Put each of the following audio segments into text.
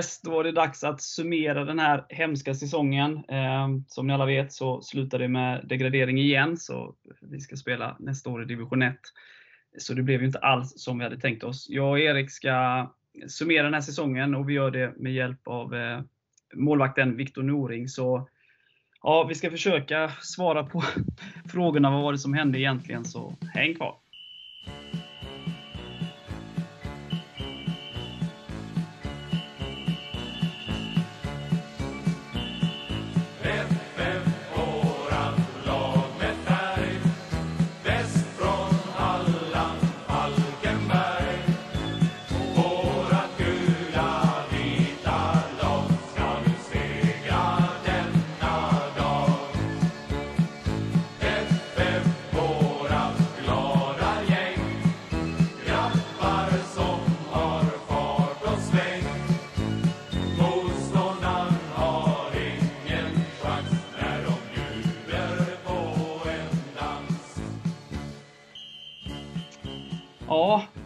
dess då var det dags att summera den här hemska säsongen. Eh, som ni alla vet så slutar det med degradering igen, så vi ska spela nästa år i division 1. Så det blev ju inte alls som vi hade tänkt oss. Jag och Erik ska summera den här säsongen och vi gör det med hjälp av eh, målvakten Viktor Noring. Så ja, vi ska försöka svara på frågorna. Vad var det som hände egentligen? Så häng kvar!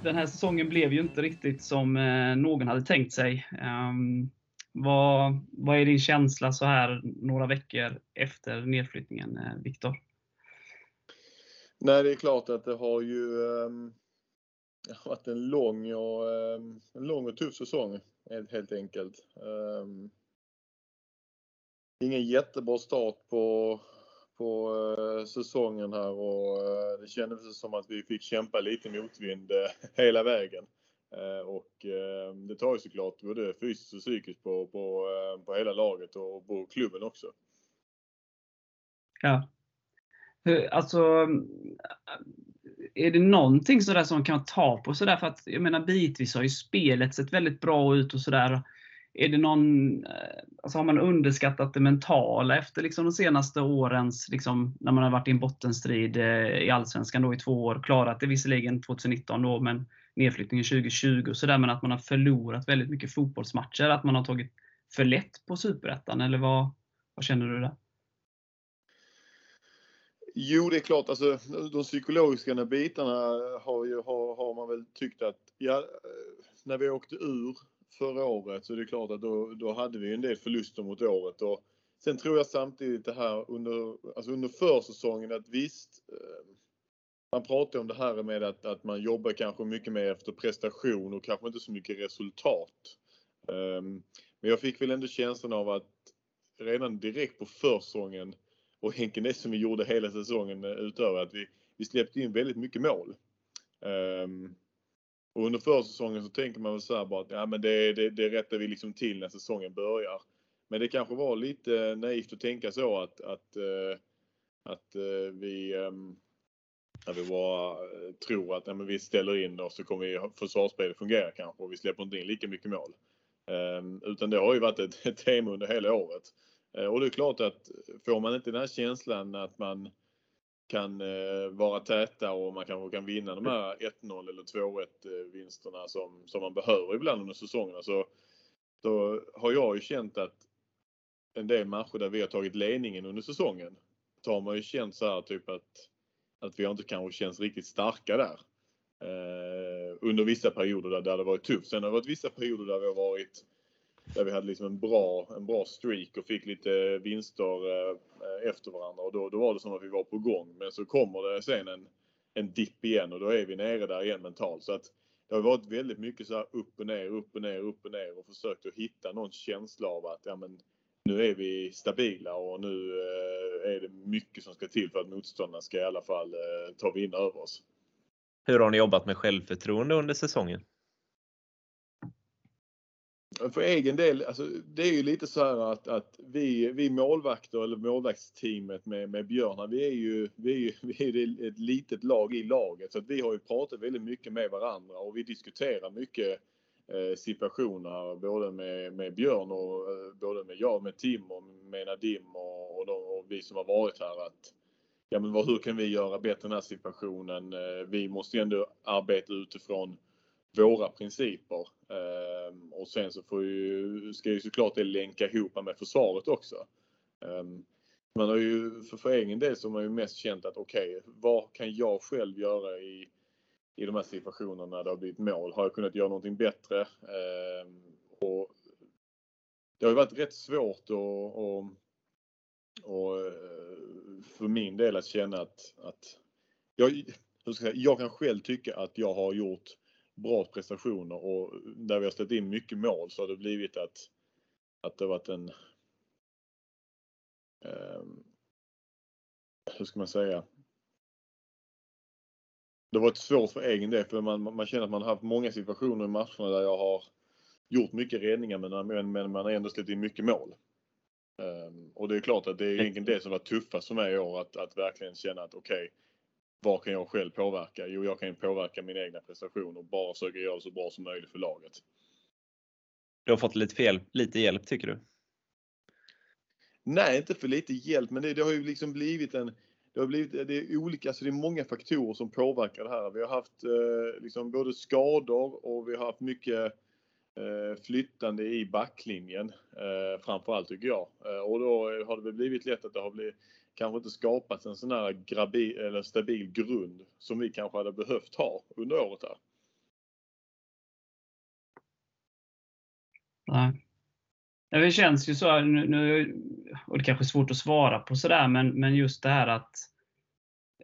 Den här säsongen blev ju inte riktigt som eh, någon hade tänkt sig. Ehm, vad, vad är din känsla så här några veckor efter nedflyttningen, eh, Viktor? Nej, det är klart att det har ju um, varit en lång och, um, en lång och tuff säsong helt, helt enkelt. Um, ingen jättebra start på, på uh, säsongen här och uh, det kändes som att vi fick kämpa lite motvind uh, hela vägen. Och det tar ju såklart både fysiskt och psykiskt på, på, på hela laget och på klubben också. Ja. Alltså, är det någonting sådär som man kan ta på sådär? För att jag menar bitvis har ju spelet sett väldigt bra ut och sådär. Är det någon, eh, alltså har man underskattat det mentala efter liksom de senaste årens, liksom, när man har varit i en bottenstrid eh, i Allsvenskan då i två år, klarat det visserligen 2019 då, men nedflyttningen 2020 och sådär, men att man har förlorat väldigt mycket fotbollsmatcher, att man har tagit för lätt på Superettan, eller vad, vad känner du där? Jo, det är klart, alltså de psykologiska bitarna har, ju, har, har man väl tyckt att, ja, eh, när vi åkte ur förra året så är det klart att då, då hade vi en del förluster mot året. Och sen tror jag samtidigt det här under, alltså under försäsongen att visst, eh, man pratar om det här med att, att man jobbar kanske mycket mer efter prestation och kanske inte så mycket resultat. Ehm, men jag fick väl ändå känslan av att redan direkt på försäsongen och egentligen det som vi gjorde hela säsongen eh, utöver att vi, vi släppte in väldigt mycket mål. Um, och under försäsongen så tänker man väl så här bara att ja, men det, det, det rättar vi liksom till när säsongen börjar. Men det kanske var lite naivt att tänka så att, att, eh, att eh, vi, ehm, att vi bara eh, tror att ja, men vi ställer in och så kommer försvarsspelet fungera kanske och vi släpper inte in lika mycket mål. Ehm, utan det har ju varit ett, ett tema under hela året. Och det är klart att får man inte den här känslan att man kan eh, vara täta och man kanske kan vinna de här 1-0 eller 2-1 eh, vinsterna som, som man behöver ibland under säsongerna så alltså, då har jag ju känt att en del matcher där vi har tagit ledningen under säsongen så har man ju känt så här typ att, att vi har inte kanske känts riktigt starka där. Eh, under vissa perioder där, där det varit tufft. Sen har det varit vissa perioder där vi har varit där vi hade liksom en bra, en bra streak och fick lite vinster eh, efter varandra och då, då var det som att vi var på gång. Men så kommer det sen en, en dipp igen och då är vi nere där igen mentalt. Så att det har varit väldigt mycket så här upp och ner, upp och ner, upp och ner och försökt att hitta någon känsla av att ja, men nu är vi stabila och nu eh, är det mycket som ska till för att motståndarna ska i alla fall eh, ta vinna över oss. Hur har ni jobbat med självförtroende under säsongen? För egen del, alltså, det är ju lite så här att, att vi, vi målvakter eller målvaktsteamet med, med Björn, vi är ju vi är, ju, vi är ett litet lag i laget så att vi har ju pratat väldigt mycket med varandra och vi diskuterar mycket eh, situationer både med, med Björn och eh, både med jag, med Tim och med Nadim och, och, de, och vi som har varit här att ja men vad, hur kan vi göra bättre den här situationen? Eh, vi måste ju ändå arbeta utifrån våra principer. Ehm, och sen så får ju, ska ju såklart det länka ihop med försvaret också. Ehm, man har ju för, för egen del så har man ju mest känt att okej, okay, vad kan jag själv göra i, i de här situationerna när det har blivit mål? Har jag kunnat göra någonting bättre? Ehm, och det har ju varit rätt svårt att, och, och för min del att känna att, att jag, jag kan själv tycka att jag har gjort bra prestationer och där vi har släppt in mycket mål så har det blivit att, att det har varit en um, hur ska man säga? Det har varit svårt för egen del för man, man känner att man har haft många situationer i matcherna där jag har gjort mycket räddningar men, men, man har ändå släppt in mycket mål. Um, och det är klart att det är egentligen det som var tuffast för mig i år att, att verkligen känna att okej, okay, vad kan jag själv påverka? Jo, jag kan ju påverka min egna prestation och bara försöka göra det så bra som möjligt för laget. Du har fått lite, fel, lite hjälp tycker du? Nej, inte för lite hjälp, men det, det har ju liksom blivit en det har blivit det är olika, så det är många faktorer som påverkar det här. Vi har haft eh, liksom både skador och vi har haft mycket eh, flyttande i backlinjen eh, framförallt tycker jag. Eh, och då har det väl blivit lätt att det har blivit kanske inte skapats en sån här grabi, eller stabil grund som vi kanske hade behövt ha under året här. Nej. Det känns ju så, nu, nu, och det kanske är svårt att svara på sådär, men, men just det här att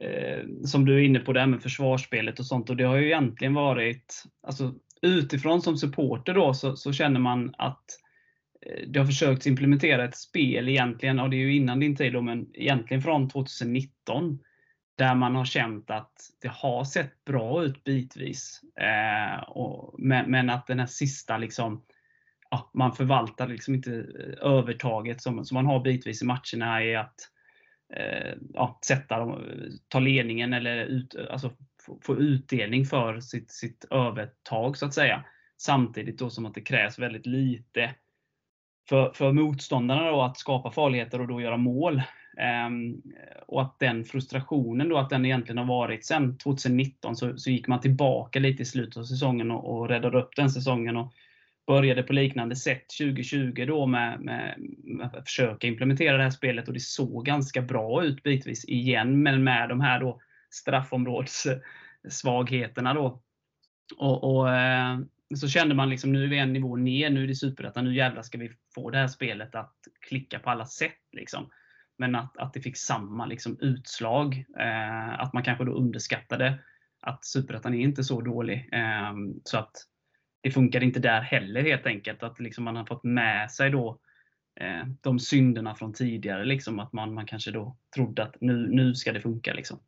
eh, som du är inne på, det här med försvarsspelet och sånt. Och det har ju egentligen varit, alltså utifrån som supporter då, så, så känner man att eh, Eh, det har försökt implementera ett spel egentligen, och det är ju innan din tid då, men egentligen från 2019. Där man har känt att det har sett bra ut bitvis. Eh, och, men, men, att den här sista liksom, ja, man förvaltar liksom inte eh, övertaget som, som man har bitvis i matcherna är att eh, ja, sätta dem, ta ledningen eller ut, alltså, få, få utdelning för sitt, sitt övertag så att säga. Samtidigt då som att det krävs väldigt lite för, för motståndarna då att skapa farligheter och då göra mål. Um, och att den frustrationen då, att den egentligen har varit sen 2019 så, så gick man tillbaka lite i slutet av säsongen och, och räddade upp den säsongen. Och, började på liknande sätt 2020 då med, med, med, att försöka implementera det här spelet och det såg ganska bra ut bitvis igen, men med de här då straffområdessvagheterna då. Och, och eh, så kände man liksom, nu är vi en nivå ner, nu är det superettan, nu jävlar ska vi få det här spelet att klicka på alla sätt. Liksom. Men att, att det fick samma liksom, utslag. Eh, att man kanske då underskattade att superettan är inte så dålig. Eh, så att det funkar inte där heller helt enkelt. Att liksom man har fått med sig då eh, de synderna från tidigare. Liksom, att man, man kanske då trodde att nu, nu ska det funka. Liksom.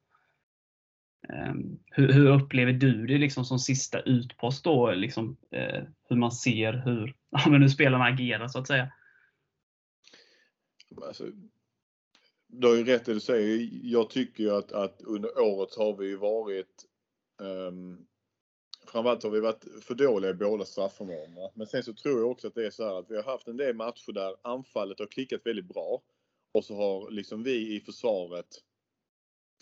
Ehm, hur, hur, upplever du det liksom som sista utpost då? Liksom, eh, hur man ser hur, ja, men hur spelarna agerar så att säga? Alltså, du har ju rätt i det du säger. Jag tycker ju att, att under året har vi varit um, framförallt har vi varit för dåliga i båda straffområdena. Men sen så tror jag också att det är så här att vi har haft en del matcher där anfallet har klickat väldigt bra. Och så har liksom vi i försvaret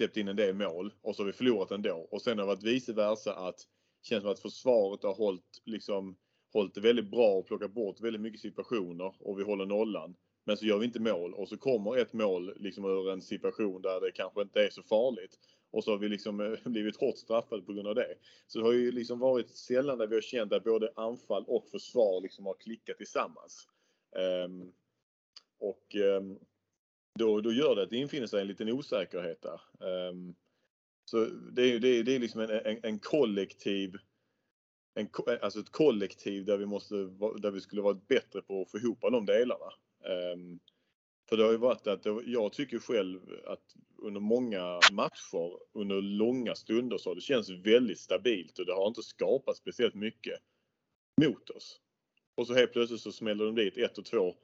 släppt in en del mål och så har vi förlorat ändå. Och sen har det varit vice versa att det känns som att försvaret har hållit, liksom, hållit det väldigt bra och plockat bort väldigt mycket situationer och vi håller nollan. Men så gör vi inte mål och så kommer ett mål liksom ur en situation där det kanske inte är så farligt. Och så har vi liksom blivit hårt straffade på grund av det. Så det har ju liksom varit sällan där vi har känt att både anfall och försvar liksom har klickat tillsammans. Um, och um, då, då gör det att det infinner sig en liten osäkerhet där. Um, så det är, det, det är liksom en, en, en kollektiv en, alltså ett kollektiv där vi, måste, där vi skulle varit bättre på att få ihop de delarna. Um, för det har ju varit att jag tycker själv att under många matcher, under långa stunder så har det känts väldigt stabilt och det har inte skapat speciellt mycket mot oss. Och så helt plötsligt så smäller de dit ett och två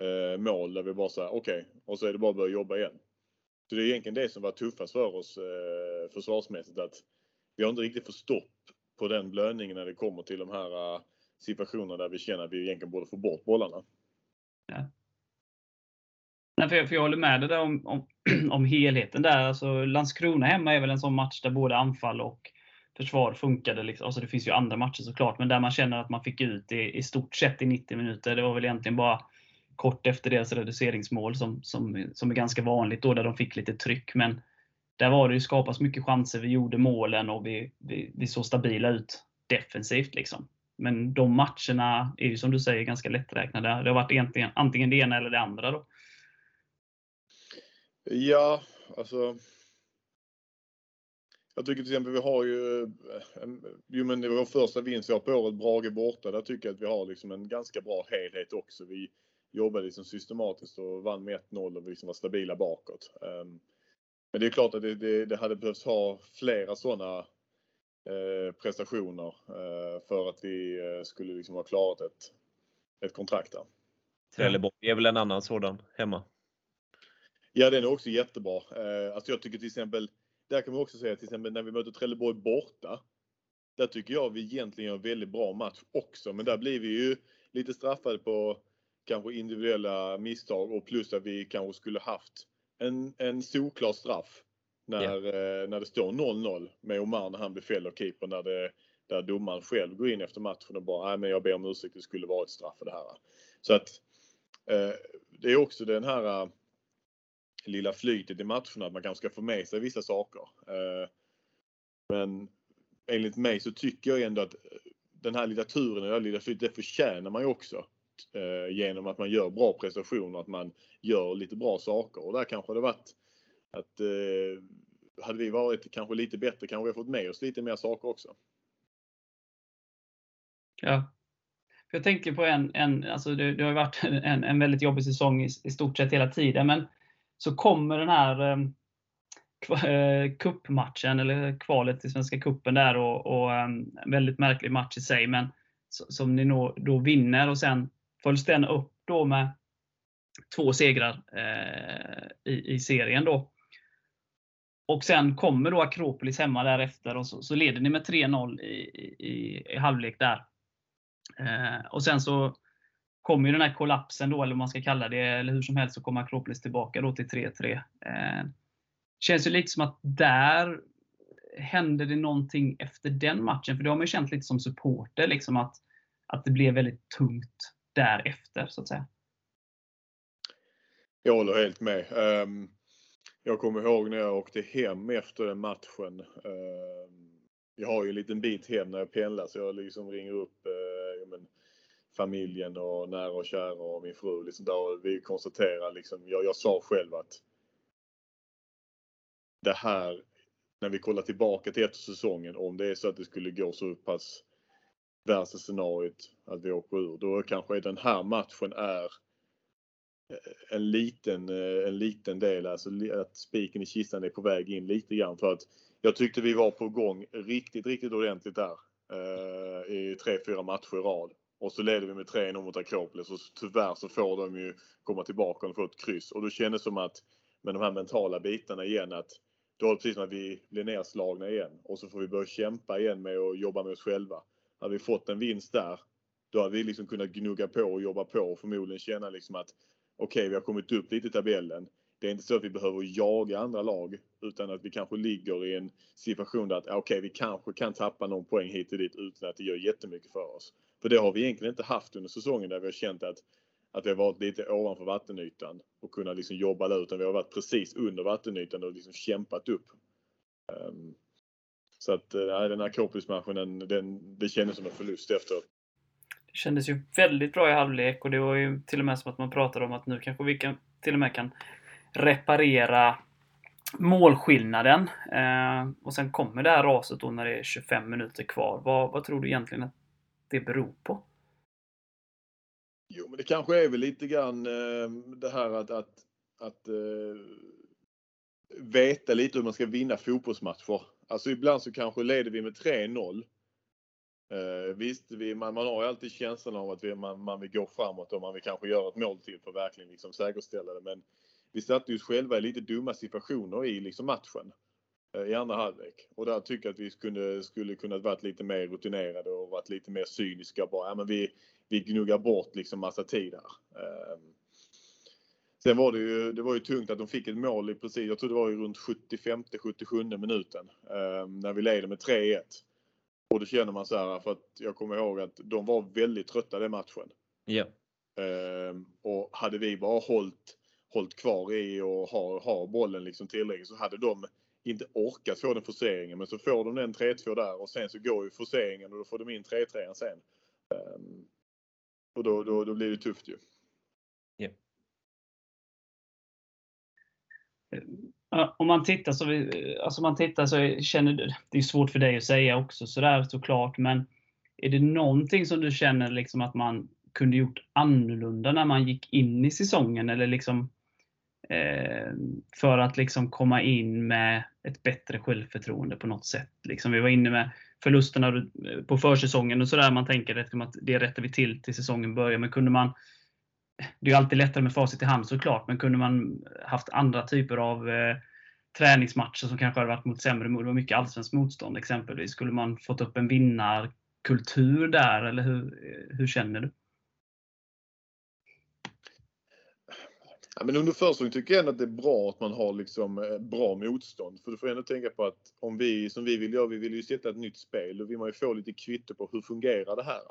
eh, mål där vi bara säger okej, okay, och så är det bara att börja jobba igen. Så det är egentligen det som var tuffast för oss eh, försvarsmässigt att vi har inte riktigt fått stopp på den blödningen när det kommer till de här eh, situationerna där vi känner att vi egentligen borde få bort bollarna. Ja. Nej, för jag, för jag håller med dig där om, om, om helheten där. Alltså, Landskrona hemma är väl en sån match där både anfall och försvar funkade. Liksom. Alltså, det finns ju andra matcher såklart, men där man känner att man fick ut det i stort sett i 90 minuter. Det var väl egentligen bara kort efter deras reduceringsmål som, som, som är ganska vanligt då, där de fick lite tryck. Men där var det ju skapas mycket chanser. Vi gjorde målen och vi, vi, vi såg stabila ut defensivt. Liksom. men de matcherna är ju som du säger ganska lätträknade. Det har varit egentligen, antingen det ena eller det andra då. Ja, alltså. Jag tycker till exempel vi har ju, jo men det var vår första vinst vi har på året, Brage borta. Där tycker jag att vi har liksom en ganska bra helhet också. Vi jobbade liksom systematiskt och vann med 1-0 och liksom var stabila bakåt. Um, men det är klart att det, det, det hade behövts ha flera sådana eh, prestationer eh, för att vi eh, skulle liksom ha klarat ett, ett kontrakt där. Trelleborg är väl en annan sådan hemma? Ja, den är också jättebra. Alltså jag tycker till exempel, där kan man också säga till exempel när vi möter Trelleborg borta. Där tycker jag vi egentligen gör en väldigt bra match också, men där blir vi ju lite straffade på kanske individuella misstag och plus att vi kanske skulle haft en, en solklar straff när, yeah. när det står 0-0 med Omar när han blir fälld av keeper när det, där domaren själv går in efter matchen och bara, nej men jag ber om ursäkt, det skulle vara ett straff för det här. Så att eh, det är också den här lilla flytet i matcherna, att man kanske ska få med sig vissa saker. Eh, men enligt mig så tycker jag ändå att den här lilla turen, det här lilla flytet, det förtjänar man ju också. Eh, genom att man gör bra prestationer, att man gör lite bra saker. Och där kanske det varit att eh, hade vi varit kanske lite bättre kanske vi fått med oss lite mer saker också. Ja. Jag tänker på en, en alltså det, det har varit en, en väldigt jobbig säsong i, i stort sett hela tiden, men så kommer den här eh, kuppmatchen eh, eller kvalet till Svenska kuppen där och, och en väldigt märklig match i sig, men som ni då, då vinner och sen följs den upp då med två segrar eh, i, i serien då. Och sen kommer då Akropolis hemma därefter och så, så leder ni med 3-0 i, i, i, halvlek där. Eh, och sen så kommer ju den här kollapsen då, eller vad man ska kalla det, eller hur som helst, så kommer Akropolis tillbaka då till 3-3. Eh, känns ju lite som att där hände det någonting efter den matchen, för det har man ju känt lite som supporter, liksom att, att det blev väldigt tungt därefter, så att säga. Jag håller helt med. Um, jag kommer ihåg när jag åkte hem efter den matchen. Um, jag har ju en liten bit hem när jag pendlar så jag liksom ringer upp uh, men, familjen och nära och kära och min fru. Liksom där vi konstaterar liksom, jag, jag sa själv att det här, när vi kollar tillbaka till efter säsongen, om det är så att det skulle gå så pass värsta scenariot att vi åker ur, då kanske den här matchen är eh, en liten, eh, en liten del, alltså att spiken i kistan är på väg in lite grann för att jag tyckte vi var på gång riktigt, riktigt ordentligt där eh, i tre, fyra matcher i rad. Och så leder vi med 3-0 mot Akropolis och tyvärr så får de ju komma tillbaka och få ett kryss. Och då kändes det som att med de här mentala bitarna igen att då är det precis som att vi blir nedslagna igen och så får vi börja kämpa igen med att jobba med oss själva. Hade vi fått en vinst där, då hade vi liksom kunnat gnugga på och jobba på och förmodligen känna liksom att okej, okay, vi har kommit upp lite i tabellen. Det är inte så att vi behöver jaga andra lag utan att vi kanske ligger i en situation där att okej, okay, vi kanske kan tappa någon poäng hit och dit utan att det gör jättemycket för oss. För det har vi egentligen inte haft under säsongen där vi har känt att, att vi har varit lite ovanför vattenytan och kunnat liksom jobba där utan vi har varit precis under vattenytan och liksom kämpat upp. Um, så att nej, den här Akropolis-matchen, den, den, det kändes som en förlust efteråt. Det kändes ju väldigt bra i halvlek och det var ju till och med som att man pratade om att nu kanske vi kan, till och med kan reparera målskillnaden. Eh, och sen kommer det här raset då när det är 25 minuter kvar. Vad, vad tror du egentligen att det beror på? Jo, men det kanske är väl lite grann eh, det här att, att, att eh, veta lite hur man ska vinna fotbollsmatcher. Alltså ibland så kanske leder vi med 3-0. Eh, visst, vi, man, man har ju alltid känslan av att vi, man, man vill gå framåt och man vill kanske göra ett mål till för att verkligen liksom säkerställa det. Men vi satte oss själva i lite dumma situationer i liksom matchen. Eh, i andra halvlek. Och där tycker jag att vi skulle, skulle kunnat varit lite mer rutinerade och varit lite mer cyniska. Bara, ja, men vi, vi gnuggar bort liksom massa tid här. Eh, sen var det ju, det var ju tungt att de fick ett mål i precis, jag tror det var ju runt 75-77 minuten. Ehm, när vi leder med 3-1. Och då känner man så här, för att jag kommer ihåg att de var väldigt trötta den matchen. Ja. Ehm, och hade vi bara hållit, hållit kvar i och har, har bollen liksom tillräckligt så hade de inte orkat få den forceringen. Men så får de den 3-2 där och sen så går ju forceringen och då får de in 3-3 sen. Um, och då, då, då blir det tufft ju. Eh, om man tittar så, eh, alltså man tittar så känner du, det är svårt för dig att säga också sådär såklart, men är det någonting som du känner liksom att man kunde gjort annorlunda när man gick in i säsongen? Eller liksom, eh, för att liksom komma in med ett bättre självförtroende på något sätt. Liksom vi var inne med förlusterna på försäsongen och sådär. Man tänker att det rättar vi till till säsongen börjar. Men kunde man det är alltid lättare med facit i hand såklart, men kunde man haft andra typer av eh, träningsmatcher som kanske hade varit mot sämre mål, och mycket allsvenskt motstånd exempelvis. Skulle man fått upp en vinnarkultur där, eller hur, eh, hur känner du? Ja, men under försäsongen tycker jag ändå att det är bra att man har liksom eh, bra motstånd. För du får ändå tänka på att om vi, som vi vill göra, vi vill ju sätta ett nytt spel. Då vill man ju få lite kvitto på hur fungerar det här.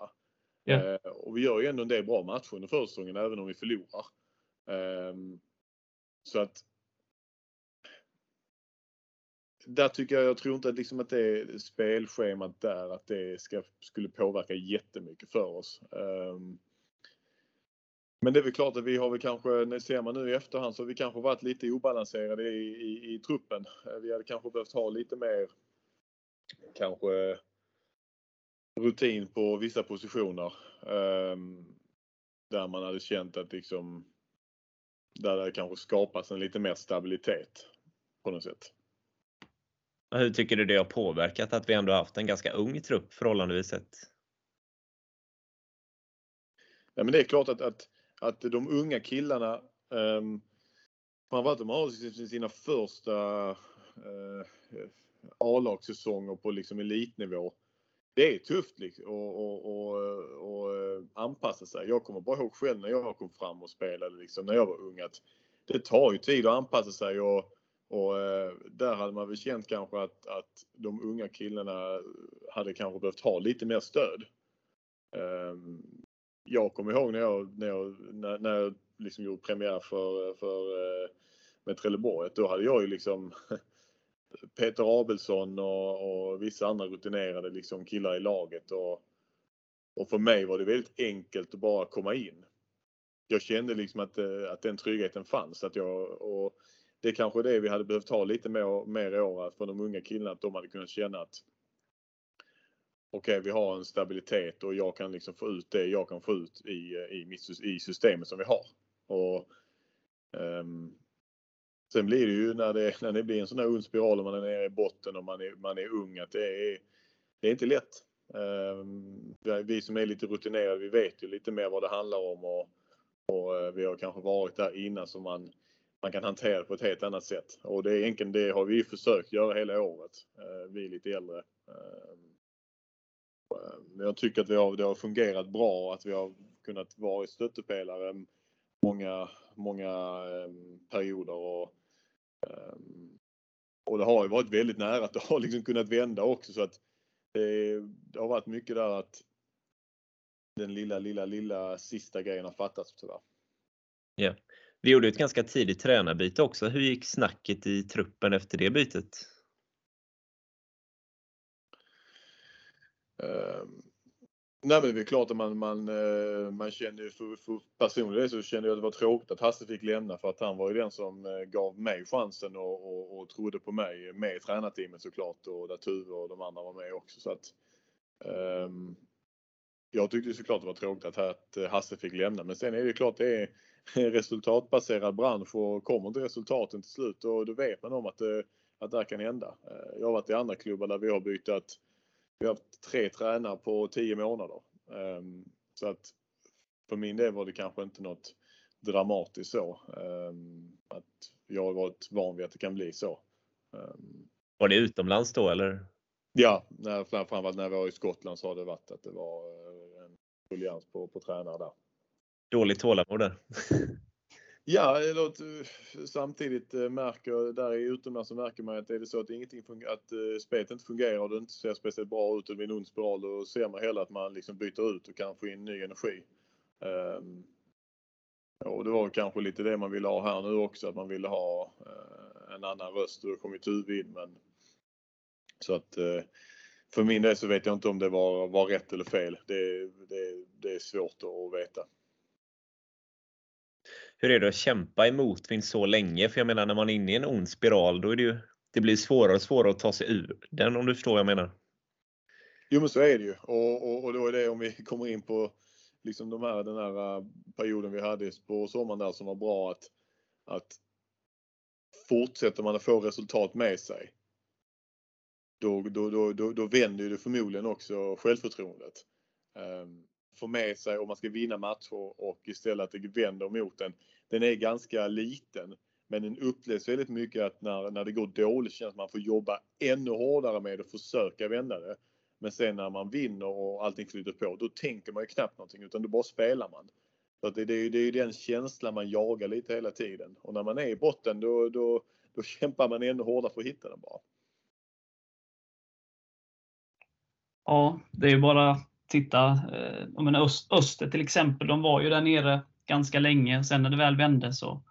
Yeah. Och vi gör ju ändå en del bra matcher under försäsongen även om vi förlorar. Ehm, så att där tycker jag, jag tror inte att, liksom att det spelschemat där, att det ska, skulle påverka jättemycket för oss. Um, men det är väl klart att vi har väl kanske, ser man nu i efterhand, så har vi kanske varit lite obalanserade i, i, i truppen. Eh, vi hade kanske behövt ha lite mer, kanske rutin på vissa positioner. Um, där man hade känt att liksom, där det kanske skapats en lite mer stabilitet på något sätt. Hur tycker du det har påverkat att vi ändå haft en ganska ung trupp förhållandevis sett? Ja, men det är klart att, att, att de unga killarna, um, framförallt de har sina första uh, A-lagssäsonger på liksom elitnivå. Det är tufft liksom, och, och, och, och, anpassa sig. Jag kommer bara ihåg själv när jag kom fram och spelade liksom, när jag var ung att det tar ju tid att anpassa sig och och eh, där hade man väl känt kanske att, att de unga killarna hade kanske behövt ha lite mer stöd. Ehm, jag kommer ihåg när jag, när jag, när, jag liksom gjorde premiär för, för eh, med Trelleborg, då hade jag ju liksom Peter Abelsson och, och, vissa andra rutinerade liksom killar i laget och, och för mig var det väldigt enkelt att bara komma in. Jag kände liksom att, eh, att den tryggheten fanns. Att jag, och det är kanske det vi hade behövt ha lite mer, mer i år för de unga killarna, att de hade kunnat känna att okej, okay, vi har en stabilitet och jag kan liksom få ut det jag kan få ut i, eh, i, i systemet som vi har. Och, um, sen blir det ju när det, när det blir en sån här ond spiral och man är nere i botten och man är, man är ung att det är, det är inte lätt. Ehm, vi som är lite rutinerade, vi vet ju lite mer vad det handlar om och, och eh, vi har kanske varit där innan så man man kan hantera det på ett helt annat sätt. Och det är egentligen det har vi försökt göra hela året. Eh, vi är lite äldre. Ehm, Men eh, jag tycker att vi har, det har fungerat bra att vi har kunnat vara stöttepelare många, många ehm, perioder. Och, och det har ju varit väldigt nära att det har liksom kunnat vända också så att det, det har varit mycket där att den lilla, lilla, lilla sista grejen har fattats tyvärr. Ja. Vi gjorde ett ganska tidigt tränarbyte också. Hur gick snacket i truppen efter det bytet? Uh, nej men det är klart att man, man, eh, man känner för, för personligen så kände jag att det var tråkigt att Hasse fick lämna för att han var ju den som eh, gav mig chansen och, och, och trodde på mig med i tränarteamet såklart och där Tuve och de andra var med också. Så att, um, jag tyckte såklart det var tråkigt att, att Hasse fick lämna men sen är det klart det är en resultatbaserad bransch och kommer inte resultaten till slut och då vet man om att det, att det här kan hända. Jag har varit i andra klubbar där vi har bytt att vi har haft tre tränare på tio månader. Ehm, så att för min del var det kanske inte något dramatiskt så. Ehm, att jag har varit van vid att det kan bli så. Ehm. Var det utomlands då eller? Ja, när, framförallt när vi var i Skottland så har det varit att det var eh, en ruljans på, på tränare där. Dåligt tålamod där. Ja, samtidigt eh, märker där i utomlands så märker man att är det så att ingenting att eh, spelet inte fungerar och det inte ser speciellt bra ut och det blir en ond spiral då ser man hellre att man liksom byter ut och kan få in ny energi. Um, och det var kanske lite det man ville ha här nu också, att man ville ha uh, en annan röst och det kom ju Tuve in men så att uh, för min del så vet jag inte om det var, var rätt eller fel. Det, det, det är svårt att veta. Hur är det att kämpa i motvind så länge? För jag menar när man är inne i en ond spiral då är det ju det blir svårare och svårare att ta sig ur den om du förstår vad jag menar. Jo men så är det ju och, och, och då är det om vi kommer in på liksom de här, den här eh, perioden vi hade på sommaren där som var bra att, att fortsätter man att få resultat med sig då, då, då, då, då vänder det förmodligen också självförtroendet. Um, få med sig om man ska vinna matcher och istället att det vänder mot en. Den är ganska liten men den upplevs väldigt mycket att när, när det går dåligt känns att man får jobba ännu hårdare med att försöka vända det. Men sen när man vinner och allting flyter på, då tänker man ju knappt någonting utan då bara spelar man. Så det, det, är ju, det är ju den känslan man jagar lite hela tiden. Och när man är i botten då, då, då kämpar man ännu hårdare för att hitta den bara. Ja, det är ju bara titta. Eh, menar Öst, Öster till exempel, de var ju där nere ganska länge. Sen när det väl vände så,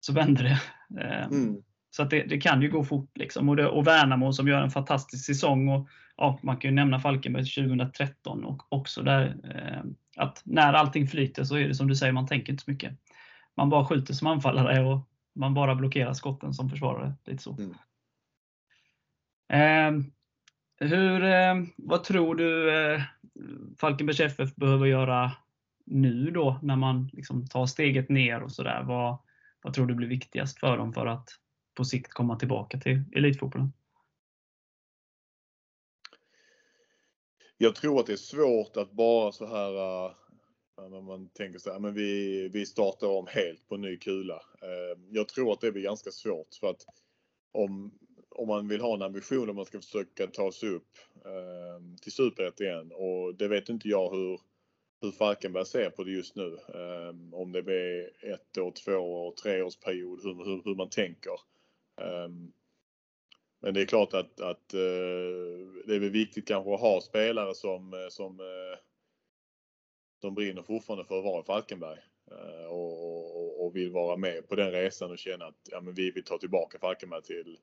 så vände det. Eh, mm. Så att det, det, kan ju gå fort. Liksom. Och, det, och Värnamo som gör en fantastisk säsong. Och, ja, man kan ju nämna Falkenberg 2013 och också där eh, att när allting flyter så är det som du säger, man tänker inte så mycket. Man bara skjuter som anfallare och man bara blockerar skotten som försvarare. Lite så. Mm. Eh, hur, eh, vad tror du eh, Falkenbergs FF behöver göra nu då när man liksom tar steget ner och sådär? Vad, vad tror du blir viktigast för dem för att på sikt komma tillbaka till elitfotbollen? Jag tror att det är svårt att bara så här uh, man tänker så här, men vi, vi startar om helt på ny kula. Eh, jag tror att det blir ganska svårt för att om, om man vill ha en ambition om man ska försöka ta sig upp eh, till Superett igen och det vet inte jag hur hur Falkenberg ser på det just nu. Eh, om det blir ett år, två år, tre års period, hur, hur, hur man tänker. Eh, men det är klart att, att eh, det är väl viktigt kanske att ha spelare som, som, eh, som brinner fortfarande för att vara i Falkenberg. Eh, och, och, och, vill vara med på den resan och känna att ja, men vi vill ta tillbaka Falkenberg till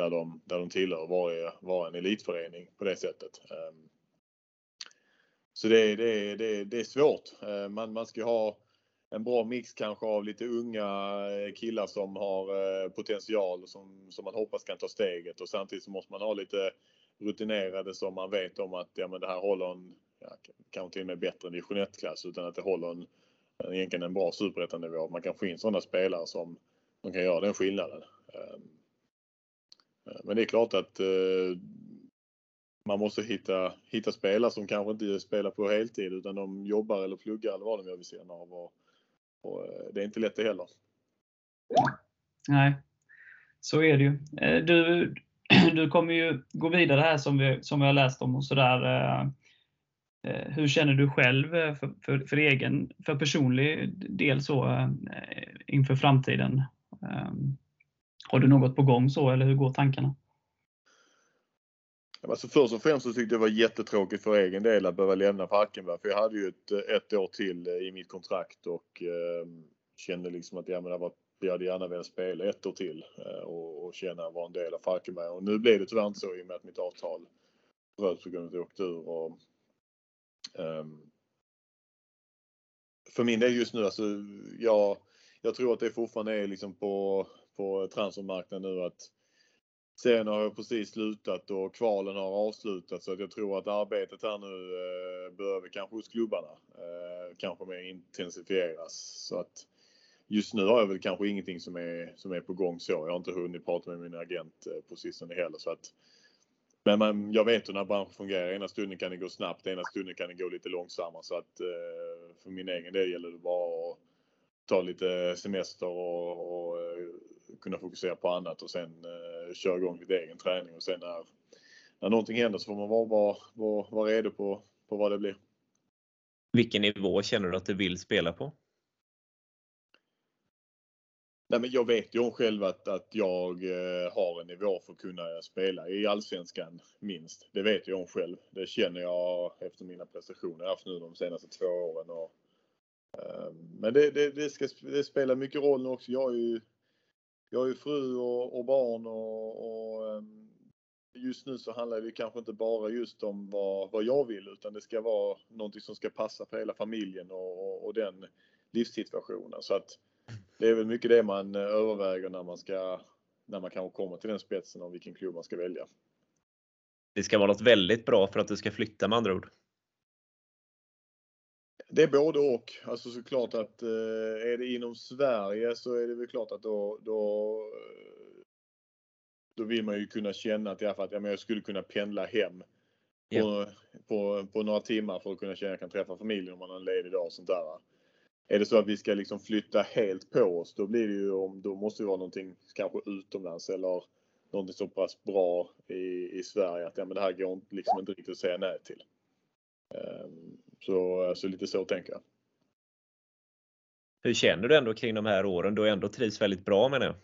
där de, där de tillhör, varje vara en elitförening på det sättet. Ehm, så det, det, det, det är svårt. Ehm, man, man ska ha en bra mix kanske av lite unga eh, killar som har eh, potential som, som man hoppas kan ta steget och samtidigt så måste man ha lite rutinerade som man vet om att ja, men det här håller en, ja, kanske till och med bättre än division 1-klass utan att det håller en, egentligen en bra superettanivå. Man kan få in sådana spelare som, som kan göra den skillnaden. Ehm, Eh, men det är klart att eh, man måste hitta, hitta spelare som kanske inte spelar på heltid utan de jobbar eller pluggar eller vad de gör vid sidan av. Och, och eh, det är inte lätt det heller. Nej, så är det ju. Du, du kommer ju gå vidare här som vi, som vi har läst om och sådär. Hur känner du själv för, för, för, egen, för personlig del så inför framtiden? Ehm, har du något på gång så eller hur går tankarna? Alltså först och främst så tyckte jag det var jättetråkigt för egen del att behöva lämna Falkenberg. För jag hade ju ett, ett år till eh, i mitt kontrakt och eh, kände liksom att ja, men var, jag hade gärna velat spela ett år till eh, och, och känna att vara en del av Falkenberg. Och nu blev det tyvärr inte så i och med att mitt avtal bröts på grund av att jag åkte ur. Och, eh, för min del just nu, alltså jag, jag tror att det fortfarande är liksom på, på transfermarknaden nu att Serien har precis slutat och kvalen har avslutats så att jag tror att arbetet här nu eh, behöver kanske hos klubbarna eh, kanske mer intensifieras. Så att just nu har jag väl kanske ingenting som är, som är på gång så. Jag har inte hunnit prata med min agent eh, på sistone heller. Så att, men man, jag vet hur den här branschen fungerar. Ena stunden kan det gå snabbt, ena stunden kan det gå lite långsammare. Så att eh, för min egen del gäller det bara att ta lite semester och, och eh, kunna fokusera på annat och sen eh, köra igång lite egen träning och sen när, när någonting händer så får man vara, vara, vara, vara redo på, på vad det blir. Vilken nivå känner du att du vill spela på? Nej, men jag vet ju om själv att, att jag eh, har en nivå för att kunna spela i Allsvenskan minst. Det vet jag om själv. Det känner jag efter mina prestationer jag haft nu de senaste två åren. Och, Ehm, men det, det, det, ska, det spelar mycket roll nu också. Jag är ju jag har ju fru och, och barn och, och ehm, just nu så handlar det kanske inte bara just om vad, vad jag vill utan det ska vara någonting som ska passa för hela familjen och, och, och den livssituationen. Så att det är väl mycket det man överväger när man ska när man kanske kommer till den spetsen om vilken klubb man ska välja. Det ska vara något väldigt bra för att du ska flytta med andra ord? Det är både och. Alltså såklart att är det inom Sverige så är det väl klart att då, då, då vill man ju kunna känna att, att ja, men jag skulle kunna pendla hem på, yeah. på, på, några timmar för att kunna känna att jag kan träffa familjen om man har en ledig dag och sånt där. Är det så att vi ska liksom flytta helt på oss då blir det ju om, då måste det vara någonting kanske utomlands eller någonting så pass bra i, i Sverige att ja, men det här går liksom inte riktigt att säga nej till. Um, så alltså lite så tänker jag. Hur känner du ändå kring de här åren? Du har ändå trivs väldigt bra med det.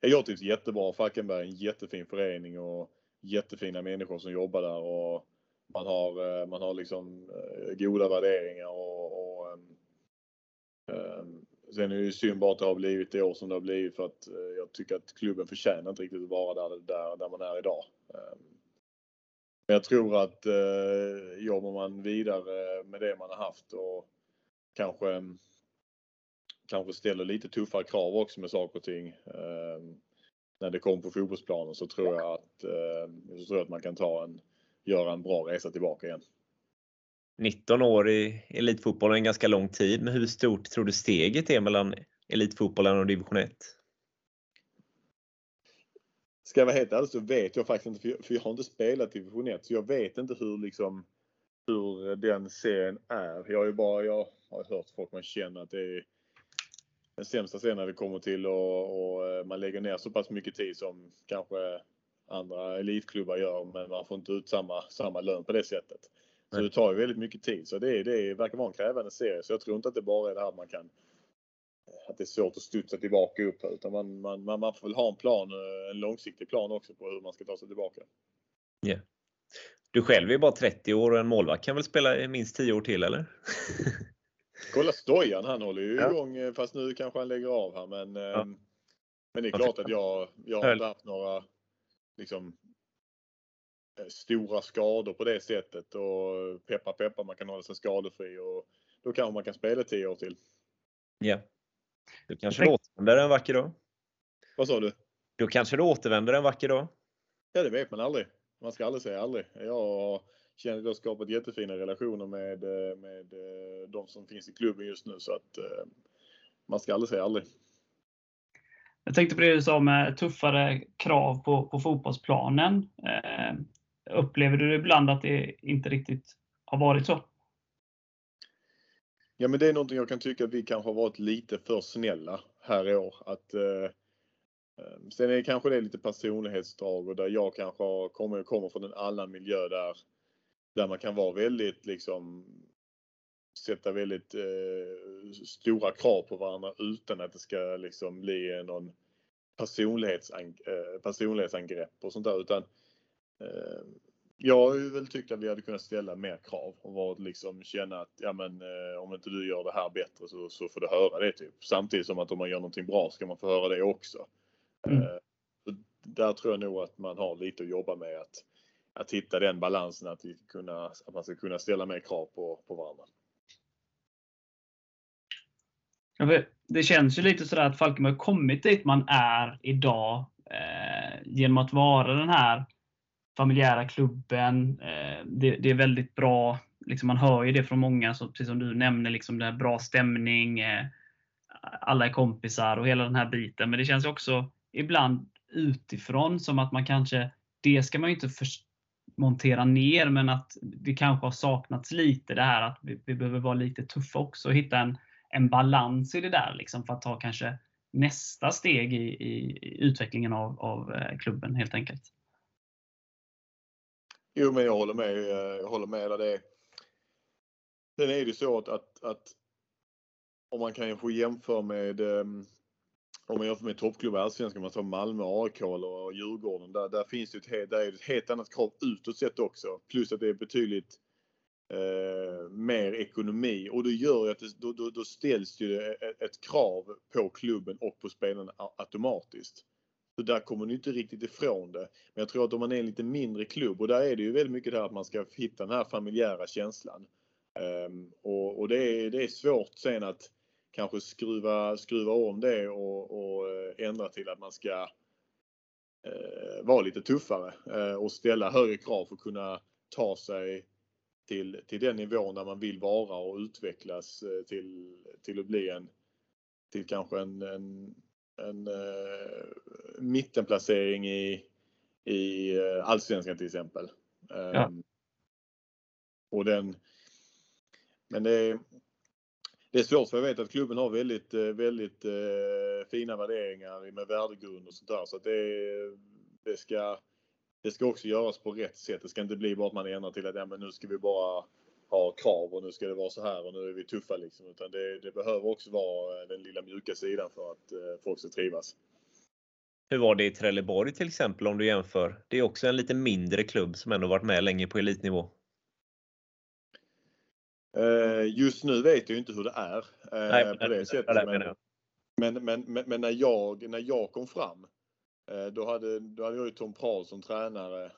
Jag trivs jättebra. Falkenberg är en jättefin förening och jättefina människor som jobbar där och man har, eh, man har liksom eh, goda värderingar och, och um, Sen är det ju synd bara att det har blivit det år som det har blivit för att jag tycker att klubben förtjänar inte riktigt att vara där, där, där man är idag. Um, jag tror att eh, jobbar man vidare med det man har haft och kanske, kanske ställer lite tuffare krav också med saker och ting. Eh, när det kommer på fotbollsplanen så tror jag att, eh, så tror jag att man kan ta en, göra en bra resa tillbaka igen. 19 år i elitfotbollen, är en ganska lång tid, men hur stort tror du steget är mellan elitfotbollen och division 1? Ska jag vara helt ärlig så vet jag faktiskt inte, för jag har inte spelat division 1, så jag vet inte hur liksom hur den serien är. Jag har ju bara, jag har hört folk man känner att det är den sämsta serien när det kommer till och, och eh, man lägger ner så pass mycket tid som kanske andra elitklubbar gör, men man får inte ut samma, samma lön på det sättet. Så det tar ju väldigt mycket tid. Så det, det verkar vara en krävande serie. Så jag tror inte att det bara är det här man kan att det är svårt att studsa tillbaka upp utan man, man, man, man får väl ha en plan, eh, en långsiktig plan också på hur man ska ta sig tillbaka. Yeah. Du själv är bara 30 år och en målvakt kan väl spela i minst 10 år till eller? Kolla Stojan, han håller ju ja. igång eh, fast nu kanske han lägger av här men, ja. Ehm, men det är klart att jag, jag har inte haft några liksom, eh, stora skador på det sättet och peppa peppa man kan hålla sig skadefri och då kanske man kan spela 10 år till. Ja. Du kanske du återvänder en vacker dag? Vad sa du? Då kanske du återvänder en vacker dag? Ja, det vet man aldrig. Man ska aldrig säga aldrig. Jag känner att jag har skapat jättefina relationer med, eh, med eh, de som finns i klubben just nu så att eh, man ska aldrig säga aldrig. Jag tänkte på det du sa med tuffare krav på, på fotbollsplanen. Eh, upplever du ibland att det inte riktigt har varit så? Ja, men det är någonting jag kan tycka att vi kanske har varit lite för snälla här i år. Att, eh, ehm, sen är kanske det lite personlighetsdrag och där jag kanske har, kommer, kommer från en annan miljö där, där man kan vara väldigt liksom sätta väldigt eh, stora krav på varandra utan att det ska liksom bli någon personlighetsang, eh, personlighetsangrepp och sånt där. Utan, eh, jag har väl tyckt att vi hade kunnat ställa mer krav och varit liksom känna att ja men eh, om inte du gör det här bättre så, så får du höra det typ. Samtidigt som att om man gör någonting bra ska man få höra det också. Mm. Eh, där tror jag nog att man har lite att jobba med att, att hitta den balansen att, vi kunna, att man ska kunna ställa mer krav på, på varandra. Det känns ju lite sådär att Falkenberg kommit dit man är idag eh, genom att vara den här familjära klubben. Eh, det, det, är väldigt bra. Liksom man hör ju det från många, så precis som du nämner, liksom det bra stämning. Eh, alla är kompisar och hela den här biten. Men det känns också ibland utifrån som att man kanske, det ska man ju inte för, montera ner, men att det kanske har saknats lite det här att vi, vi behöver vara lite tuffa också och hitta en, en balans i det där liksom för att ta kanske nästa steg i, i, i utvecklingen av, av eh, klubben helt enkelt. Jo, men jag håller med. Eh, jag håller med det. Sen är det så att, att, att om man kanske jämför med ehm, om man jämför med toppklubbar i Allsvenskan, man tar Malmö, AIK och Djurgården. Där, där finns det ett, helt, där är ett helt annat krav utåt sett också. Plus att det är betydligt eh, mer ekonomi och det gör ju att det, då, då, då ställs ju ett, ett krav på klubben och på spelarna automatiskt. Så där kommer du inte riktigt ifrån det. Men jag tror att om man är en lite mindre klubb och där är det ju väldigt mycket det här att man ska hitta den här familjära känslan. Um, och, och det, är, det är svårt sen att kanske skruva, skruva om det och, och eh, ändra till att man ska uh, vara lite tuffare uh, och ställa högre krav för att kunna ta sig till, till den nivån där man vill vara och utvecklas till, till att bli en till kanske en, en, en uh, mittenplacering i, i allsvenskan till exempel. Ja. Um, och den, men det är, det är svårt för jag vet att klubben har väldigt, eh, väldigt eh, fina värderingar med värdegrund och sånt där. Så det, det, ska, det ska också göras på rätt sätt. Det ska inte bli bara att man ändrar till att ja, men nu ska vi bara ha krav och nu ska det vara så här och nu är vi tuffa liksom. Utan det, det behöver också vara den lilla mjuka sidan för att eh, folk ska trivas. Hur var det i Trelleborg till exempel om du jämför? Det är också en lite mindre klubb som ändå varit med länge på elitnivå. Eh, just nu vet jag inte hur det är eh, Nej, på det, det sättet. Det men, men, men, men, när, jag, när jag kom fram eh, då hade, då hade jag ju Tom Prahl som tränare.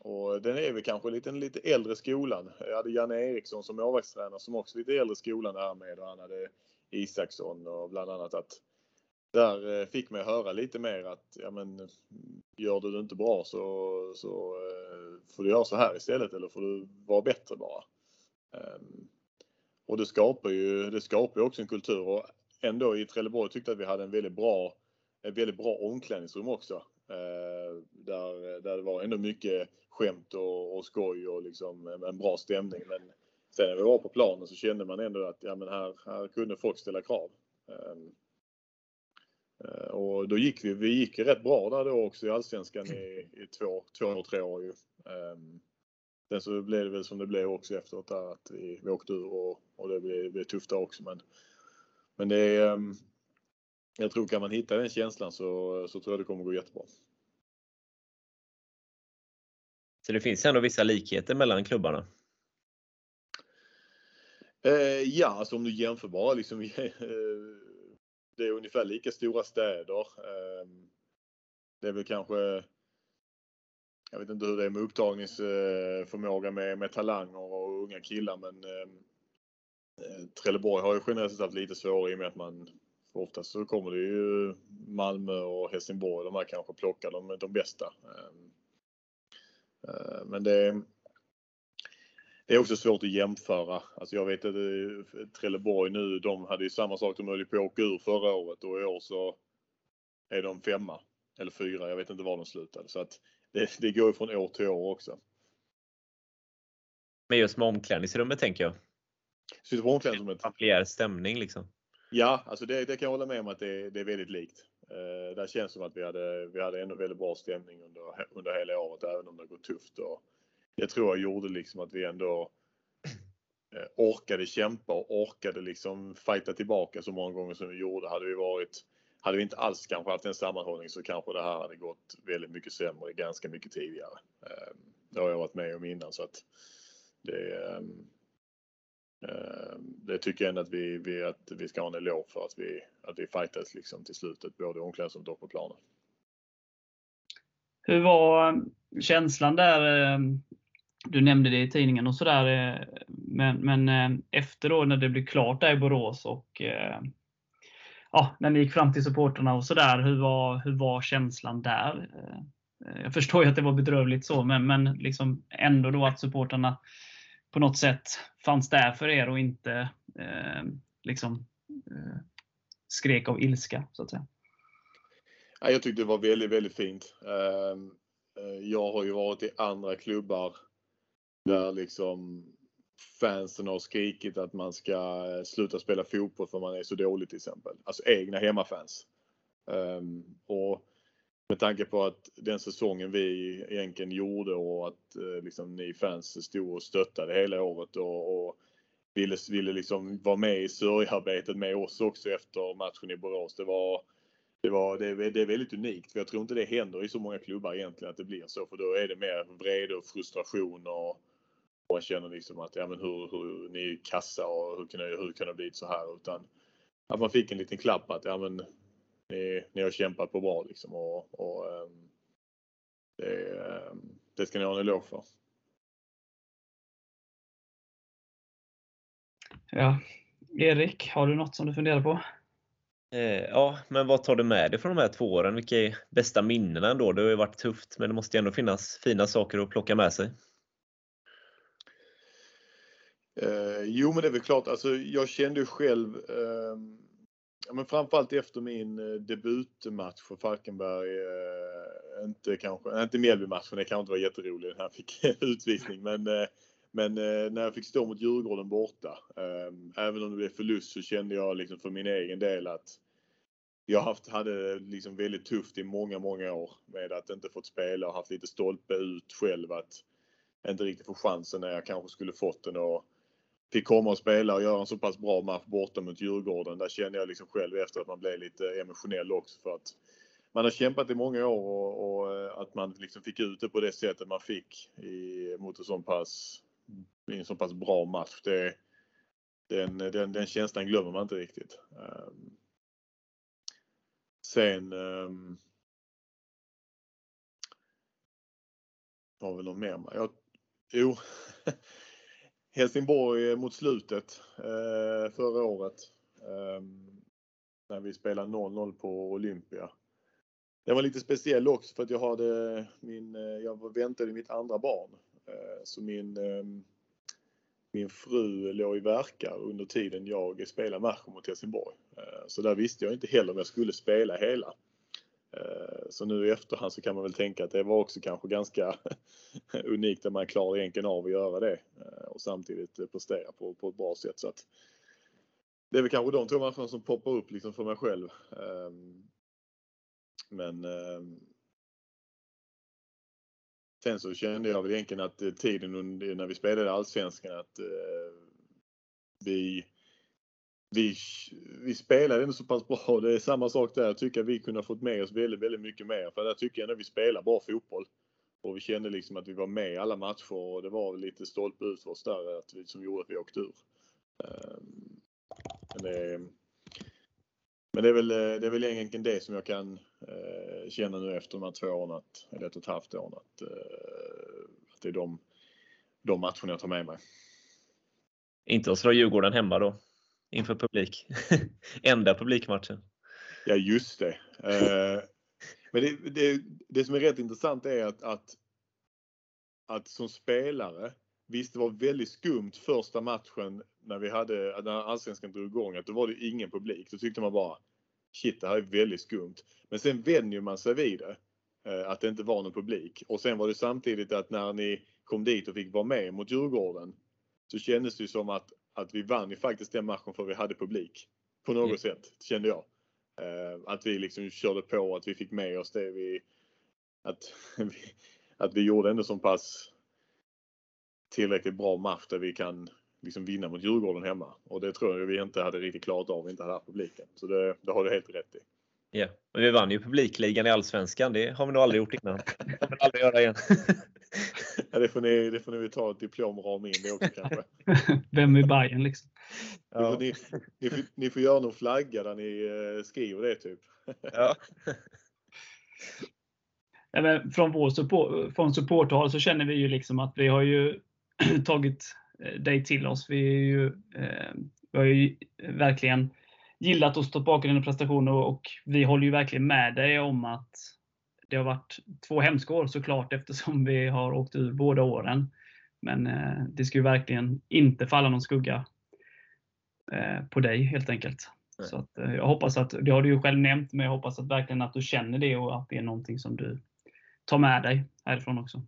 Och den är väl kanske lite, lite äldre skolan. Jag hade Janne Eriksson som målvaktstränare som också lite äldre skolan där med och han hade Isaksson och bland annat att där eh, fick man höra lite mer att ja men gör du det inte bra så, så eh, får du göra så här istället eller får du vara bättre bara. Ehm, och det skapar ju, det skapar också en kultur och ändå i Trelleborg tyckte att vi hade en väldigt bra, en väldigt bra omklädningsrum också. Eh, där, där det var ändå mycket skämt och, och skoj och liksom en bra stämning. Men sen när vi var på planen så kände man ändå att ja, men här, här kunde folk ställa krav. Ehm, eh, och då gick vi, vi gick rätt bra där då också i Allsvenskan i, i två, två, tre år ju. Ehm, sen så blev det väl som det blev också efteråt där att vi, vi åkte ur och, och det blev, blev tufft där också. Men, men det är, ehm, jag tror kan man hitta den känslan så, så tror jag det kommer gå jättebra. Så det finns ändå vissa likheter mellan klubbarna? Eh, ja, alltså om du jämför bara liksom eh, det är ungefär lika stora städer. Ehm, det är väl kanske jag vet inte hur det är med upptagningsförmåga med, med talanger och unga killar men ehm, eh, Trelleborg har ju generellt sett haft lite svårare i och med att man oftast så kommer det ju Malmö och Helsingborg, de här kanske plockar de, de bästa. Ehm, eh, men det, det är också svårt att jämföra. Alltså jag vet att Trelleborg nu, de hade ju samma sak. De höll på att åka ur förra året och i år så är de femma eller fyra. Jag vet inte var de slutade. Så att det, det går ju från år till år också. Men just med omklädningsrummet tänker jag. Just på omklädningsrummet? Familjär stämning liksom. Ja, alltså det, det, kan jag hålla med om att det, det är väldigt likt. Eh, där känns det som att vi hade, vi hade ändå väldigt bra stämning under, under hela året även om det gått tufft. Och, det tror jag gjorde liksom att vi ändå eh, orkade kämpa och orkade liksom fighta tillbaka så många gånger som vi gjorde. Hade vi varit hade vi inte alls kanske haft en sammanhållning så kanske det här hade gått väldigt mycket sämre ganska mycket tidigare. Eh, det har jag varit med om innan så att det, ehm, Eh, det tycker jag ändå att vi, vi, att vi ska ha en eloge för att vi, att vi fightades liksom till slutet både i omklädningsrummet och på planen. Hur var eh, känslan där eh, du nämnde det i tidningen och sådär. Men, men efter då när det blev klart där i Borås och ja, när ni gick fram till supporterna och sådär. Hur var, hur var känslan där? Jag förstår ju att det var bedrövligt så, men, men liksom ändå då att supporterna på något sätt fanns där för er och inte eh, liksom eh, skrek av ilska så att säga. Jag tyckte det var väldigt, väldigt fint. Ehm, eh, jag har ju varit i andra klubbar där liksom fansen har skrikit att man ska eh, sluta spela fotboll för man är så dålig till exempel. Alltså egna hemmafans. Um, och med tanke på att den säsongen vi egentligen gjorde och att eh, liksom, ni fans stod och stöttade hela året och, och ville, ville liksom vara med i sörjarbetet med oss också efter matchen i Borås. Det var, det, var, det, det är väldigt unikt för jag tror inte det händer i så många klubbar egentligen att det blir så för då är det mer vrede och frustration och och känner liksom att ja men hur, hur ni är kassa och hur kan det, hur kan det bli så här utan att man fick en liten klapp att ja men ni, ni har kämpat på bra liksom och, och um, det, um, det ska ni ha en eloge för. Ja. Erik, har du något som du funderar på? Eh, ja, men vad tar du med dig från de här två åren? Vilka är bästa minnena ändå? Det har ju varit tufft, men det måste ju ändå finnas fina saker att plocka med sig. Eh, jo, men det är väl klart. Alltså, jag kände ju själv, eh, men framförallt efter min eh, debutmatch för Falkenberg, eh, inte kanske, eh, inte Mjällby-matchen, det kanske inte var jätterolig när jag fick utvisning, men men när jag fick stå mot Djurgården borta, även om det blev förlust så kände jag liksom för min egen del att jag haft, hade liksom väldigt tufft i många, många år med att inte fått spela och haft lite stolpe ut själv att inte riktigt få chansen när jag kanske skulle fått den och fick komma och spela och göra en så pass bra match borta mot Djurgården. Där kände jag liksom själv efter att man blev lite emotionell också för att man har kämpat i många år och, och eh, att man liksom fick ut det på det sättet man fick i, mot en sån pass en så pass bra match. Det, den, den, den känslan glömmer man inte riktigt. Ehm, sen um, har vi någon mer? Jag, jo, Helsingborg eh, mot slutet eh, förra året. Eh, när vi spelade 0-0 på Olympia. Det var lite speciell också för att jag hade min, eh, jag väntade mitt andra barn. Eh, så min, ehm, min fru låg i verkar under tiden jag spelade matchen mot Helsingborg. Eh, så där visste jag inte heller om jag skulle spela hela. Eh, så nu i efterhand så kan man väl tänka att det var också kanske ganska unikt att man klarade egentligen av att göra det eh, och samtidigt prestera på, på ett bra sätt. Så att det är väl kanske de två matcherna som poppar upp liksom för mig själv. Ehm, men ehm, Sen så kände jag väl egentligen att tiden när vi spelade Allsvenskan att eh, vi, vi, vi spelade ändå så pass bra. Det är samma sak där. Jag tycker att vi kunde ha fått med oss väldigt, väldigt mycket mer. För där tycker jag att vi spelar bra fotboll. Och vi kände liksom att vi var med i alla matcher och det var lite stolpe ut för oss där att vi, som gjorde att vi åkte ur. Ehm, men det, men det är väl, eh, det är väl egentligen det som jag kan eh, känna nu efter de här två åren, att, eller ett och ett halvt åren, att, eh, att det är de, de matcherna jag tar med mig. Inte att slå Djurgården hemma då? Inför publik? Enda publikmatchen? Ja, just det. Eh, men det, det, det, som är rätt intressant är att, att, att som spelare Visst, det var väldigt skumt första matchen när vi hade, när allsvenskan drog igång, att då var det ingen publik. Då tyckte man bara shit, det här är väldigt skumt. Men sen vänjer man sig vid det. Eh, att det inte var någon publik. Och sen var det samtidigt att när ni kom dit och fick vara med mot Djurgården så kändes det som att, att vi vann ju faktiskt den matchen för vi hade publik. På något mm. sätt, kände jag. Eh, att vi liksom körde på, att vi fick med oss det vi... Att vi, att vi gjorde ändå så pass tillräckligt bra match där vi kan liksom vinna mot Djurgården hemma. Och det tror jag vi inte hade riktigt klarat av om vi inte hade haft publiken. Så det, det har du helt rätt i. Ja, men vi vann ju publikligan i Allsvenskan. Det har vi nog aldrig gjort innan. Det kommer vi aldrig göra igen. ja, det får ni, det får ni ta ett diplom och rama in det också kanske. Vem är Bayern liksom? Ja. Ni, ni, får, ni får göra någon flagga där ni eh, skriver det typ. ja. från vår support, från supporthåll så känner vi ju liksom att vi har ju tagit eh, dig till oss. Vi, är ju, eh, vi har ju verkligen gillat och stått bakom dina prestationer och vi håller ju verkligen med dig om att det har varit två hemska år såklart eftersom vi har åkt ur båda åren. Men eh, det ska ju verkligen inte falla någon skugga på dig helt enkelt. Nej. Så att, jag hoppas att, det har du ju själv nämnt, men jag hoppas att verkligen att du känner det och att det är någonting som du tar med dig härifrån också.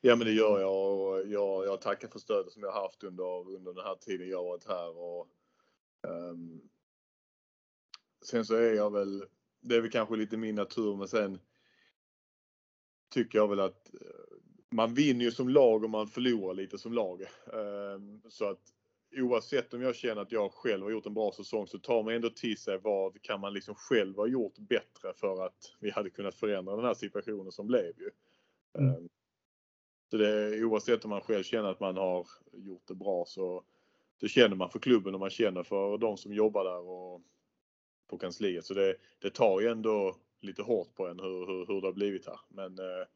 Ja men det gör jag och jag, jag tackar för stödet som jag haft under, under den här tiden jag varit här. Och, um, sen så är jag väl, det är väl kanske lite min natur men sen tycker jag väl att eh, man vinner ju som lag och man förlorar lite som lag. Um, så att oavsett om jag känner att jag själv har gjort en bra säsong så tar man ändå till sig vad kan man liksom själv ha gjort bättre för att vi hade kunnat förändra den här situationen som blev ju. Mm. Um, så det, oavsett om man själv känner att man har gjort det bra så det känner man för klubben och man känner för de som jobbar där. Och på kansliet. Så det, det tar ju ändå lite hårt på en hur, hur, hur det har blivit här. Men eh,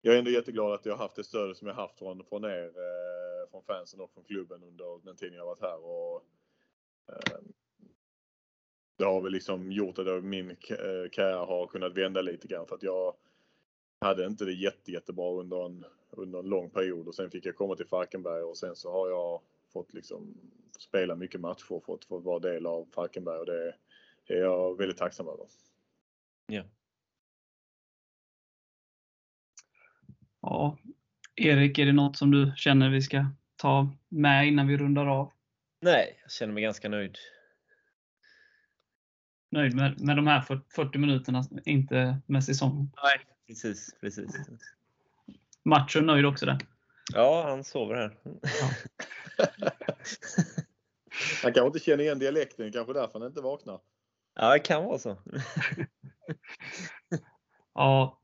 jag är ändå jätteglad att jag har haft det stödet som jag haft från, från er, eh, från fansen och från klubben under den tiden jag varit här. Och, eh, det har väl liksom gjort att min eh, karriär har kunnat vända lite grann för att jag hade inte det jätte, jättebra under en, under en lång period och sen fick jag komma till Falkenberg och sen så har jag fått liksom spela mycket matcher och fått, fått vara del av Falkenberg och det är jag väldigt tacksam över. Ja. Ja, Erik, är det något som du känner vi ska ta med innan vi rundar av? Nej, jag känner mig ganska nöjd. Nöjd med, med de här 40 minuterna, inte med säsongen? Nej, precis. precis. Matchen nöjd också där? Ja, han sover här. Ja. han kanske inte känner igen dialekten, kanske därför han inte vaknar. Ja, det kan vara så. ja,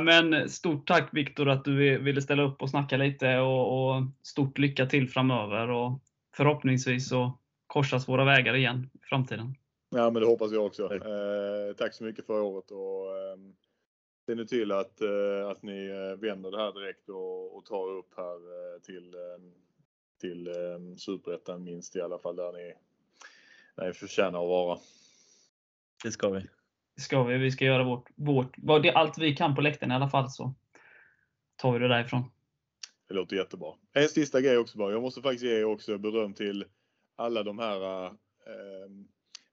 men stort tack Viktor att du ville ställa upp och snacka lite och, och, stort lycka till framöver och förhoppningsvis så korsas våra vägar igen i framtiden. Ja, men det hoppas jag också. Eh, tack så mycket för året och eh, se nu till att, eh, att ni eh, vänder det här direkt och, och tar upp här eh, till, eh, till eh, Superettan minst i alla fall där ni, där ni förtjänar att vara. Det ska vi. Det ska vi. Vi ska göra vårt, vårt det allt vi kan på läktaren i alla fall så tar vi det därifrån. Det låter jättebra. En sista grej också bara. Jag måste faktiskt ge också beröm till alla de här äh,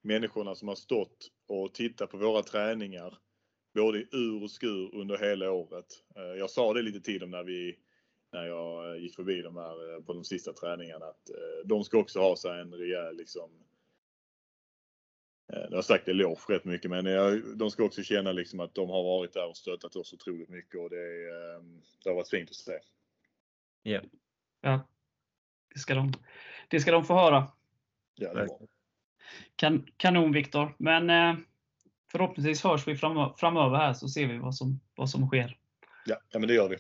människorna som har stått och tittat på våra träningar. Både i ur och skur under hela året. Äh, jag sa det lite till dem när vi när jag gick förbi dem här på de sista träningarna att äh, de ska också ha sig en rejäl liksom jag har sagt eloge rätt mycket men jag, de ska också känna liksom att de har varit där och stöttat oss otroligt mycket och det, ehm, det har varit fint att se. Yeah. Ja. Det ska de, det ska de få höra. Ja, det. Kan, kanon Viktor. Men eh, förhoppningsvis hörs vi fram, framöver här så ser vi vad som, vad som sker. Ja, ja men det gör vi.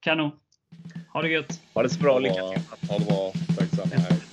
Kanon. Ha det gött. Ha det så bra. Lycka till. Ha det bra. Tack.